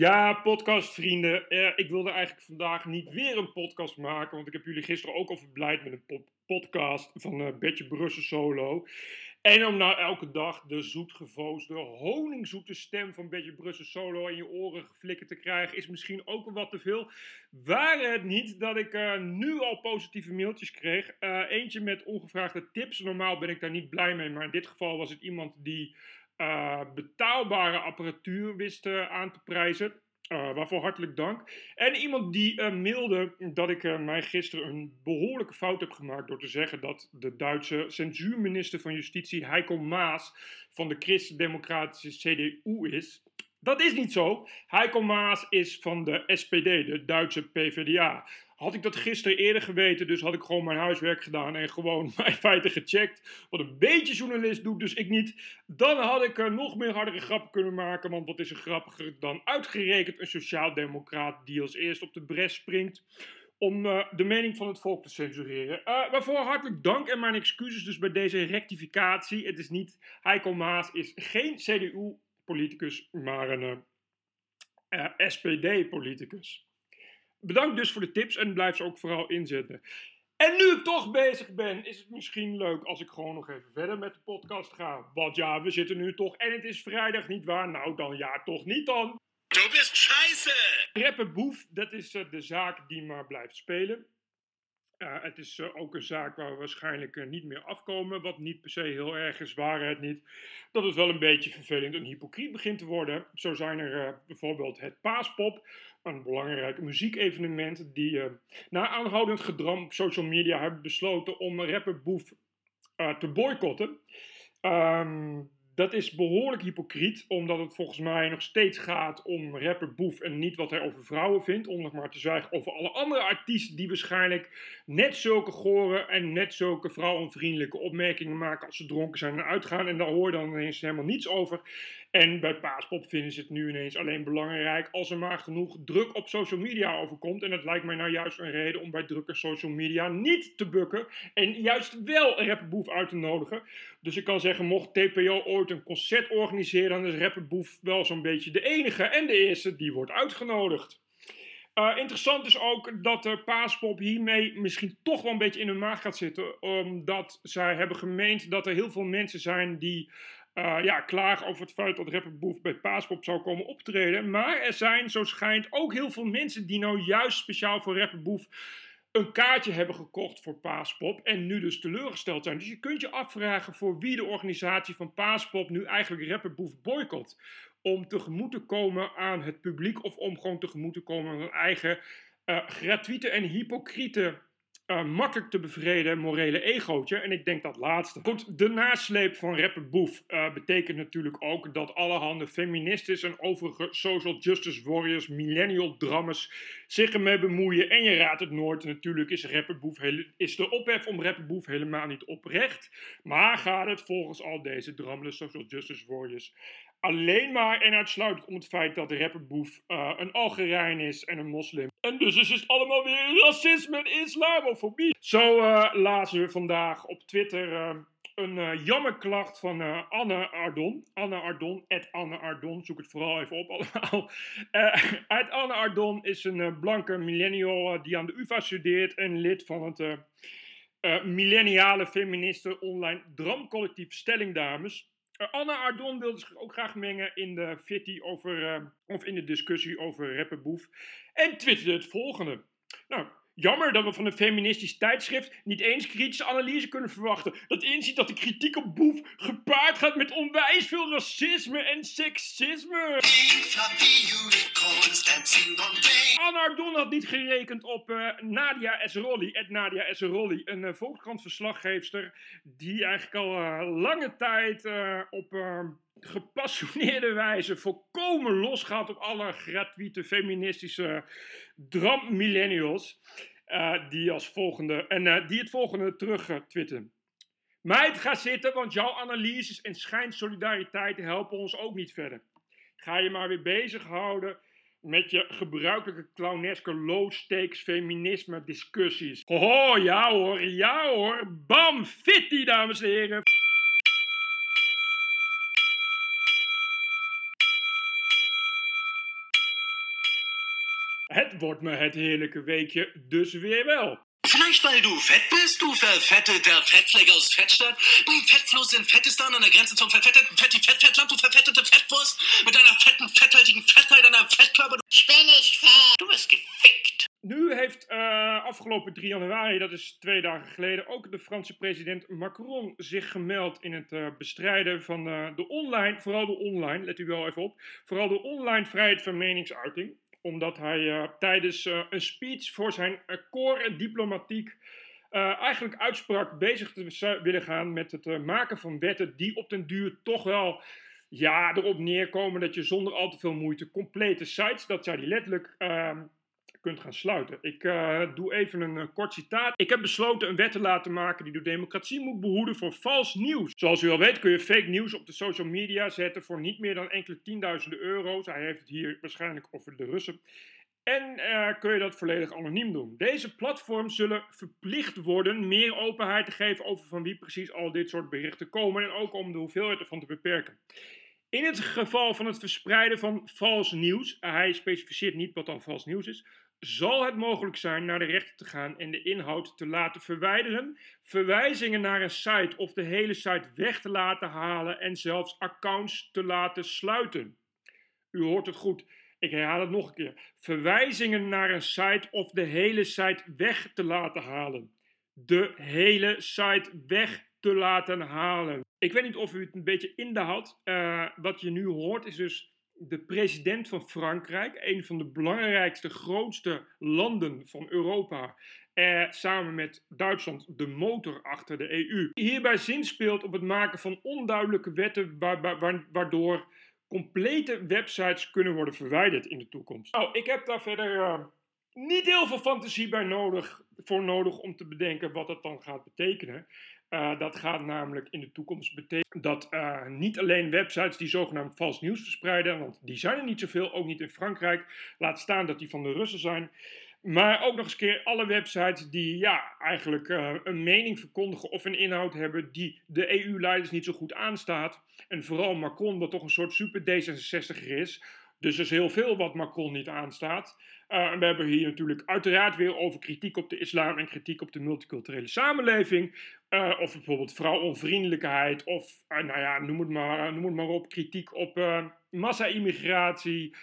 Ja, podcastvrienden. Uh, ik wilde eigenlijk vandaag niet weer een podcast maken, want ik heb jullie gisteren ook al verblijd met een podcast van uh, Betje Brussel Solo. En om nou elke dag de zoetgevoosde, honingzoete stem van Betje Brussel Solo in je oren geflikkerd te krijgen, is misschien ook wat te veel. Waren het niet dat ik uh, nu al positieve mailtjes kreeg. eentje met ongevraagde tips. Normaal ben ik daar niet blij mee, maar in dit geval was het iemand die uh, betaalbare apparatuur wist uh, aan te prijzen. Uh, waarvoor hartelijk dank. En iemand die mailde dat ik mij gisteren een behoorlijke fout heb gemaakt door te zeggen dat de Duitse censuurminister van Justitie Heiko Maas van de Christen-Democratische CDU is. Dat is niet zo. Heiko Maas is van de SPD, de Duitse PvdA. Had ik dat gisteren eerder geweten, dus had ik gewoon mijn huiswerk gedaan en gewoon mijn feiten gecheckt. Wat een beetje journalist doet, dus ik niet. Dan had ik er nog meer hardere grappen kunnen maken, want wat is er grappiger dan uitgerekend een sociaaldemocraat die als eerst op de bres springt om uh, de mening van het volk te censureren. Uh, waarvoor hartelijk dank en mijn excuses dus bij deze rectificatie. Het is niet, Heiko Maas is geen CDU-politicus, maar een uh, SPD-politicus. Bedankt dus voor de tips en blijf ze ook vooral inzetten. En nu ik toch bezig ben, is het misschien leuk als ik gewoon nog even verder met de podcast ga. Want ja, we zitten nu toch en het is vrijdag, niet waar? Nou dan ja, toch niet dan. Du bist scheiße! Rapper Boef, dat is uh, de zaak die maar blijft spelen. Het is uh, ook een zaak waar we waarschijnlijk uh, niet meer afkomen. Wat niet per se heel erg is, het niet. Dat het wel een beetje vervelend en hypocriet begint te worden. Zo zijn er bijvoorbeeld het Paaspop een belangrijk muziekevenement die na aanhoudend gedram op social media hebben besloten om rapper Boef te boycotten. Um, dat is behoorlijk hypocriet, omdat het volgens mij nog steeds gaat om rapper Boef en niet wat hij over vrouwen vindt. Om nog maar te zwijgen over alle andere artiesten die waarschijnlijk net zulke gore en net zulke vrouwenvriendelijke opmerkingen maken als ze dronken zijn en uitgaan. En daar hoor je dan ineens helemaal niets over. En bij Paaspop vinden ze het nu ineens alleen belangrijk als er maar genoeg druk op social media overkomt. En dat lijkt mij nou juist een reden om bij drukke social media niet te bukken. En juist wel rapper Boef uit te nodigen. Dus ik kan zeggen, mocht TPO ooit een concert organiseren, dan is Rapper Boef wel zo'n beetje de enige en de eerste die wordt uitgenodigd. Uh, interessant is ook dat de Paaspop hiermee misschien toch wel een beetje in hun maag gaat zitten. Omdat zij hebben gemeend dat er heel veel mensen zijn die uh, ja, klagen over het feit dat Rapper Boef bij Paaspop zou komen optreden. Maar er zijn, zo schijnt, ook heel veel mensen die nou juist speciaal voor Rapper Boef een kaartje hebben gekocht voor Paaspop en nu dus teleurgesteld zijn. Dus je kunt je afvragen voor wie de organisatie van Paaspop nu eigenlijk Rapperboef boycott. Om tegemoet te komen aan het publiek of om gewoon tegemoet te komen aan hun eigen uh, gratuite en hypocriete uh, makkelijk te bevreden morele egootje. En ik denk dat laatste. Goed, de nasleep van rapper Boef uh, betekent natuurlijk ook dat allerhande feministes en overige social justice warriors, millennial drammers zich ermee bemoeien. En je raadt het nooit, natuurlijk is, rapper Boef is de ophef om rapper Boef helemaal niet oprecht. Maar gaat het volgens al deze drammende social justice warriors alleen maar en uitsluitend om het feit dat de rapper Boef uh, een Algerijn is en een moslim. En dus is het allemaal weer racisme en islamofobie. Zo uh, lazen we vandaag op Twitter uh, een jammerklacht van Anne Ardon. Anne Ardon, at Anne Ardon, zoek het vooral even op allemaal. uit Anne Ardon is een blanke millennial die aan de UvA studeert en lid van het millenniale feministen online dramcollectief Stelling Dames. Uh, Anna Ardon wilde zich ook graag mengen in de fitty over, uh, of in de discussie over rapperboef. En twitterde het volgende. Nou, Jammer dat we van een feministisch tijdschrift niet eens kritische analyse kunnen verwachten. Dat inziet dat de kritiek op Boef gepaard gaat met onwijs veel racisme en seksisme. Anna Ardon had niet gerekend op uh, Nadia Esrolli, het Nadia Esrolli, een uh, Volkskrant-verslaggeefster die eigenlijk al uh, lange tijd op gepassioneerde wijze volkomen losgaat op alle gratuite feministische dram millennials. Uh, die als volgende, en die het volgende terug twitten. Meid, ga zitten, want jouw analyses en schijnsolidariteit helpen ons ook niet verder. Ga je maar weer bezighouden met je gebruikelijke clowneske low-stakes feminisme discussies. Ho, ja hoor, ja hoor. Bam, fitty, dames en heren. Het wordt me het heerlijke weekje dus weer wel. Vielleicht weil du fett bist, du verfetteter Fettfleck aus Fettstadt. Bring Fettfluss in Fettistan an der Grenze zum verfetteten Fetti-Fett-Fettland, du verfettete Fettwurst. Mit deiner fetten, fetthaltigen Fettheit an deinem Fettkörper. Ich bin nicht fett. Du bist gefickt. Nu heeft uh, afgelopen 3 januari, dat is twee dagen geleden, ook de Franse president Macron zich gemeld in het uh, bestrijden van uh, de online, vooral de online, let u wel even op, vooral de online vrijheid van meningsuiting. Omdat hij tijdens een speech voor zijn core diplomatiek eigenlijk uitsprak bezig te willen gaan met het maken van wetten die op den duur toch wel ja, erop neerkomen dat je zonder al te veel moeite complete sites, dat zei hij letterlijk, ehm, kunt gaan sluiten. Ik uh, doe even een uh, kort citaat. Ik heb besloten een wet te laten maken die de democratie moet behoeden voor vals nieuws. Zoals u al weet kun je fake nieuws op de social media zetten voor niet meer dan enkele tienduizenden euro's. Hij heeft het hier waarschijnlijk over de Russen. En uh, kun je dat volledig anoniem doen. Deze platforms zullen verplicht worden meer openheid te geven over van wie precies al dit soort berichten komen. En ook om de hoeveelheid ervan te beperken. In het geval van het verspreiden van vals nieuws, hij specificeert niet wat dan vals nieuws is, zal het mogelijk zijn naar de rechter te gaan en de inhoud te laten verwijderen, verwijzingen naar een site of de hele site weg te laten halen en zelfs accounts te laten sluiten. U hoort het goed. Ik herhaal het nog een keer. Verwijzingen naar een site of de hele site weg te laten halen. De hele site weg te laten halen. Ik weet niet of u het een beetje in de had. Uh, wat je nu hoort is dus de president van Frankrijk, een van de belangrijkste, grootste landen van Europa, eh, samen met Duitsland de motor achter de EU, hierbij zinspeelt op het maken van onduidelijke wetten waardoor complete websites kunnen worden verwijderd in de toekomst. Nou, ik heb daar verder uh, niet heel veel fantasie bij nodig, voor nodig om te bedenken wat dat dan gaat betekenen. Uh, dat gaat namelijk in de toekomst betekenen dat uh, niet alleen websites die zogenaamd vals nieuws verspreiden, want die zijn er niet zoveel, ook niet in Frankrijk, laat staan dat die van de Russen zijn. Maar ook nog eens keer alle websites die ja, eigenlijk uh, een mening verkondigen of een inhoud hebben die de EU-leiders niet zo goed aanstaat. En vooral Macron, dat toch een soort super D66er is. Dus er is heel veel wat Macron niet aanstaat. We hebben hier natuurlijk uiteraard weer over kritiek op de islam en kritiek op de multiculturele samenleving. Uh, of bijvoorbeeld vrouwonvriendelijkheid. Of, uh, nou ja, noem het maar, noem het maar op. Kritiek op massa-immigratie.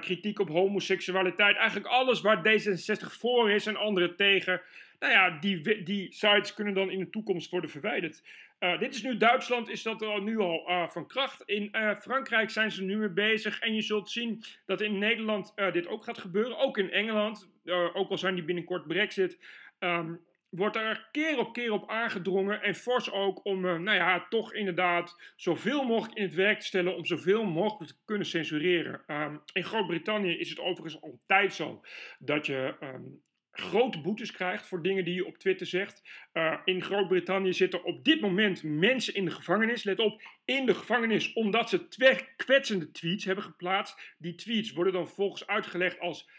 kritiek op homoseksualiteit. Eigenlijk alles waar D66 voor is en anderen tegen. Nou ja, die, die sites kunnen dan in de toekomst worden verwijderd. Uh, dit is nu Duitsland, is dat al nu al uh, van kracht. In uh, Frankrijk zijn ze nu mee bezig. En je zult zien dat in Nederland dit ook gaat gebeuren. Ook in Engeland, ook al zijn die binnenkort Brexit. Um, wordt er keer op keer op aangedrongen. En fors ook om, nou ja, toch inderdaad zoveel mogelijk in het werk te stellen. Om zoveel mogelijk te kunnen censureren. Um, in Groot-Brittannië is het overigens altijd zo dat je um, grote boetes krijgt voor dingen die je op Twitter zegt. Uh, in Groot-Brittannië zitten op dit moment mensen in de gevangenis. Let op, in de gevangenis omdat ze twee kwetsende tweets hebben geplaatst. Die tweets worden dan vervolgens uitgelegd als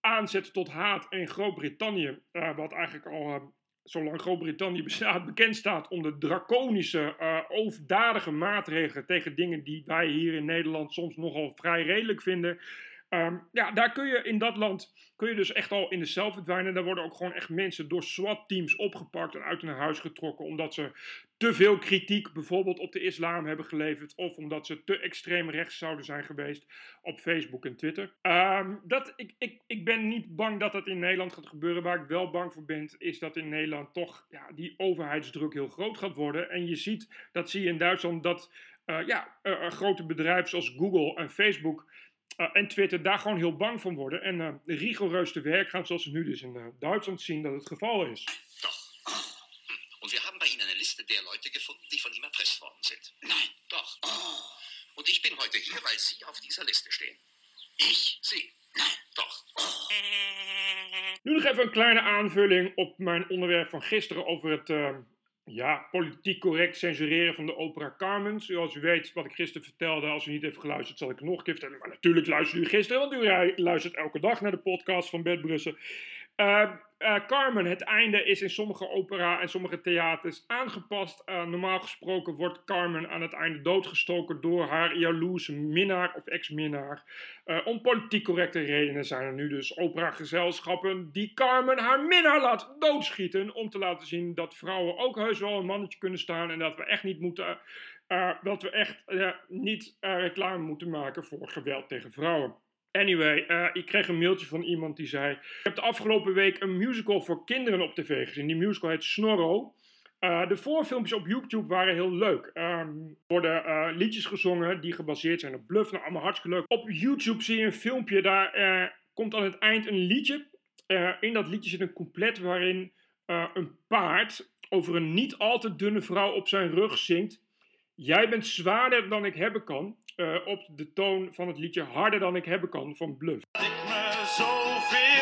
aanzet tot haat. In Groot-Brittannië, uh, wat eigenlijk al uh, zolang Groot-Brittannië bestaat, bekend staat om de draconische, overdadige maatregelen tegen dingen die wij hier in Nederland soms nogal vrij redelijk vinden. Um, ja, daar kun je in dat land kun je dus echt al in de cel verdwijnen. Daar worden ook gewoon echt mensen door SWAT-teams opgepakt en uit hun huis getrokken. Omdat ze te veel kritiek bijvoorbeeld op de islam hebben geleverd. Of omdat ze te extreem rechts zouden zijn geweest op Facebook en Twitter. Um, dat, ik, ik, ik ben niet bang dat dat in Nederland gaat gebeuren. Waar ik wel bang voor ben, is dat in Nederland toch ja, die overheidsdruk heel groot gaat worden. En je ziet, dat zie je in Duitsland, dat uh, ja, uh, grote bedrijven zoals Google en Facebook uh, en Twitter daar gewoon heel bang van worden en uh, rigoureus te werk gaan, zoals we nu dus in uh, Duitsland zien dat het geval is. Doch. Und wir haben bei Ihnen eine Liste der Leute gefunden, die von ihm erpresst worden sind. Nein. Doch. Oh. Und ich bin heute hier, weil Sie auf dieser Liste stehen. Ich? Sie? Nein. Doch. Nu nog even een kleine aanvulling op mijn onderwerp van gisteren over het ja, politiek correct censureren van de opera Carmen. Zoals u weet wat ik gisteren vertelde, als u niet heeft geluisterd, zal ik nog een keer vertellen. Maar natuurlijk luistert u gisteren, want u luistert elke dag naar de podcast van Bert Brussen. Uh, Carmen, het einde is in sommige opera en sommige theaters aangepast. Uh, normaal gesproken wordt Carmen aan het einde doodgestoken door haar jaloerse minnaar of ex-minnaar. Om politiek correcte redenen zijn er nu dus operagezelschappen die Carmen haar minnaar laat doodschieten. Om te laten zien dat vrouwen ook heus wel een mannetje kunnen staan en dat we echt niet moeten. dat we echt niet reclame moeten maken voor geweld tegen vrouwen. Anyway, uh, ik kreeg een mailtje van iemand die zei: Ik heb de afgelopen week een musical voor kinderen op tv gezien. Die musical heet Snorro. Uh, de voorfilmpjes op YouTube waren heel leuk. Er um, worden uh, liedjes gezongen die gebaseerd zijn op bluff. Nou, allemaal hartstikke leuk. Op YouTube zie je een filmpje, daar komt aan het eind een liedje. in dat liedje zit een couplet waarin een paard over een niet al te dunne vrouw op zijn rug zingt. Jij bent zwaarder dan ik hebben kan uh, op de toon van het liedje Harder dan ik hebben kan van Bluff. Ik me zoveel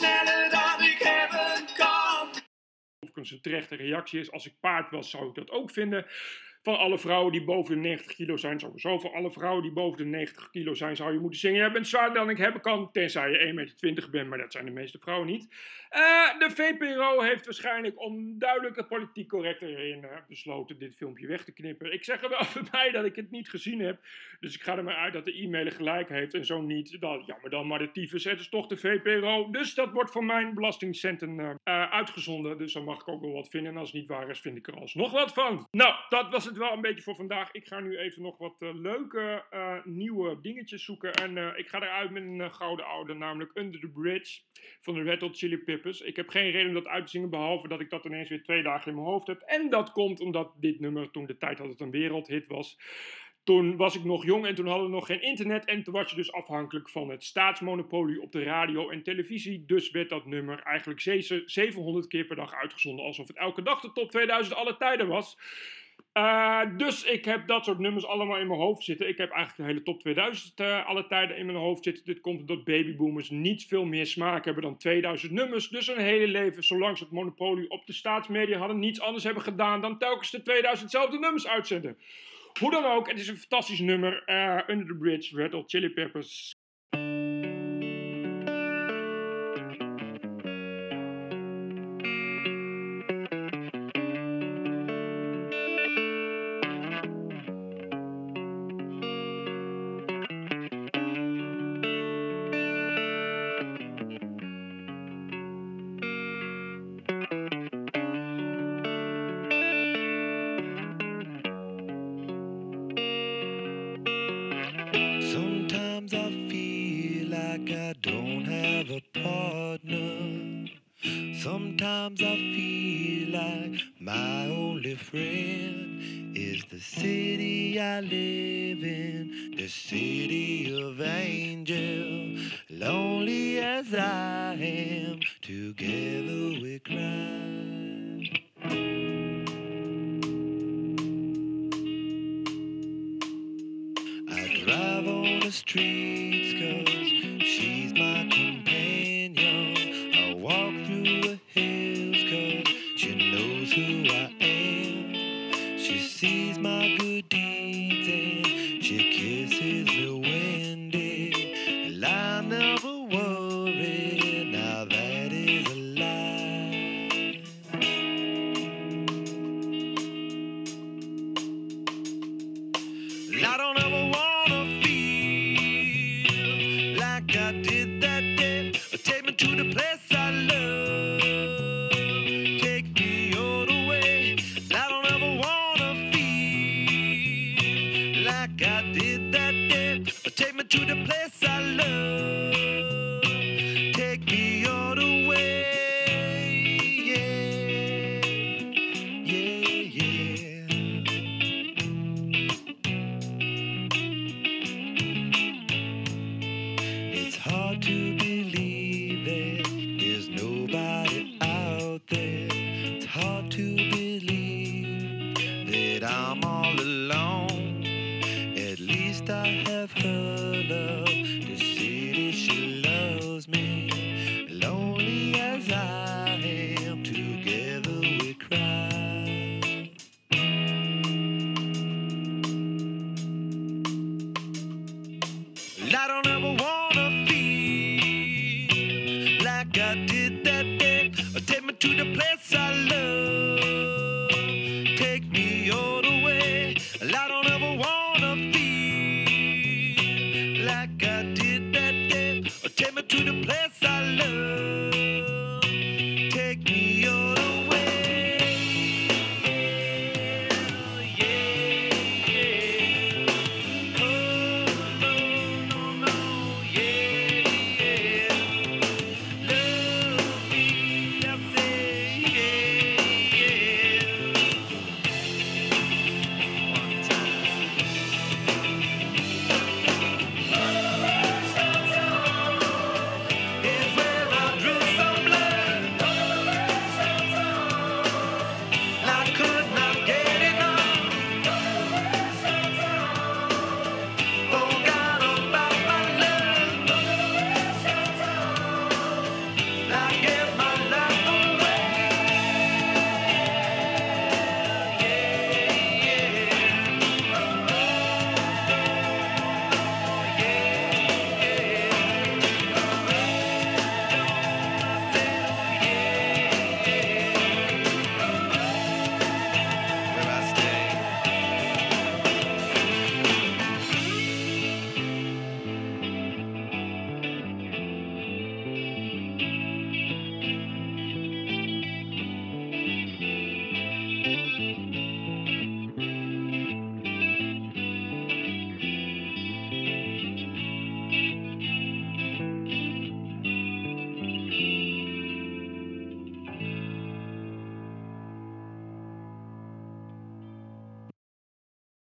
sneller dan ik hebben kan een terechte reactie is. Als ik paard was, zou ik dat ook vinden. Van alle vrouwen die boven de 90 kilo zijn, sowieso. Voor alle vrouwen die boven de 90 kilo zijn, zou je moeten zingen. Je bent zwaarder dan ik hebben kan, tenzij je 1,20 meter bent, maar dat zijn de meeste vrouwen niet. Uh, de VPRO heeft waarschijnlijk om duidelijke politiek correcte redenen besloten dit filmpje weg te knippen. Ik zeg er wel bij dat ik het niet gezien heb. Dus ik ga er maar uit dat de e-mailer gelijk heeft en zo niet. Dan, jammer dan, maar de tyfus, het is toch de VPRO. Dus dat wordt van mijn belastingcenten uh, uitgezonden. Dus dan mag ik ook wel wat vinden. En als het niet waar is, vind ik er alsnog wat van. Nou, dat was het wel een beetje voor vandaag. Ik ga nu even nog wat uh, leuke nieuwe dingetjes zoeken. En ik ga eruit met een gouden oude, namelijk Under the Bridge van de Red Hot Chili Peppers. Ik heb geen reden om dat uit te zingen, behalve dat ik dat ineens weer twee dagen in mijn hoofd heb. En dat komt omdat dit nummer toen de tijd dat het een wereldhit was. Toen was ik nog jong en toen hadden we nog geen internet. En toen was je dus afhankelijk van het staatsmonopolie op de radio en televisie. Dus werd dat nummer eigenlijk 700 keer per dag uitgezonden. Alsof het elke dag de top 2000 alle tijden was. Uh, dus ik heb dat soort nummers allemaal in mijn hoofd zitten. Ik heb eigenlijk de hele top 2000 uh, alle tijden in mijn hoofd zitten. Dit komt omdat babyboomers niet veel meer smaak hebben dan 2000 nummers. Dus hun hele leven, zolang ze het monopolie op de staatsmedia hadden, niets anders hebben gedaan dan telkens de 2000zelfde nummers uitzenden. Hoe dan ook, het is een fantastisch nummer. Uh, Under the Bridge, Red Hot Chili Peppers. In,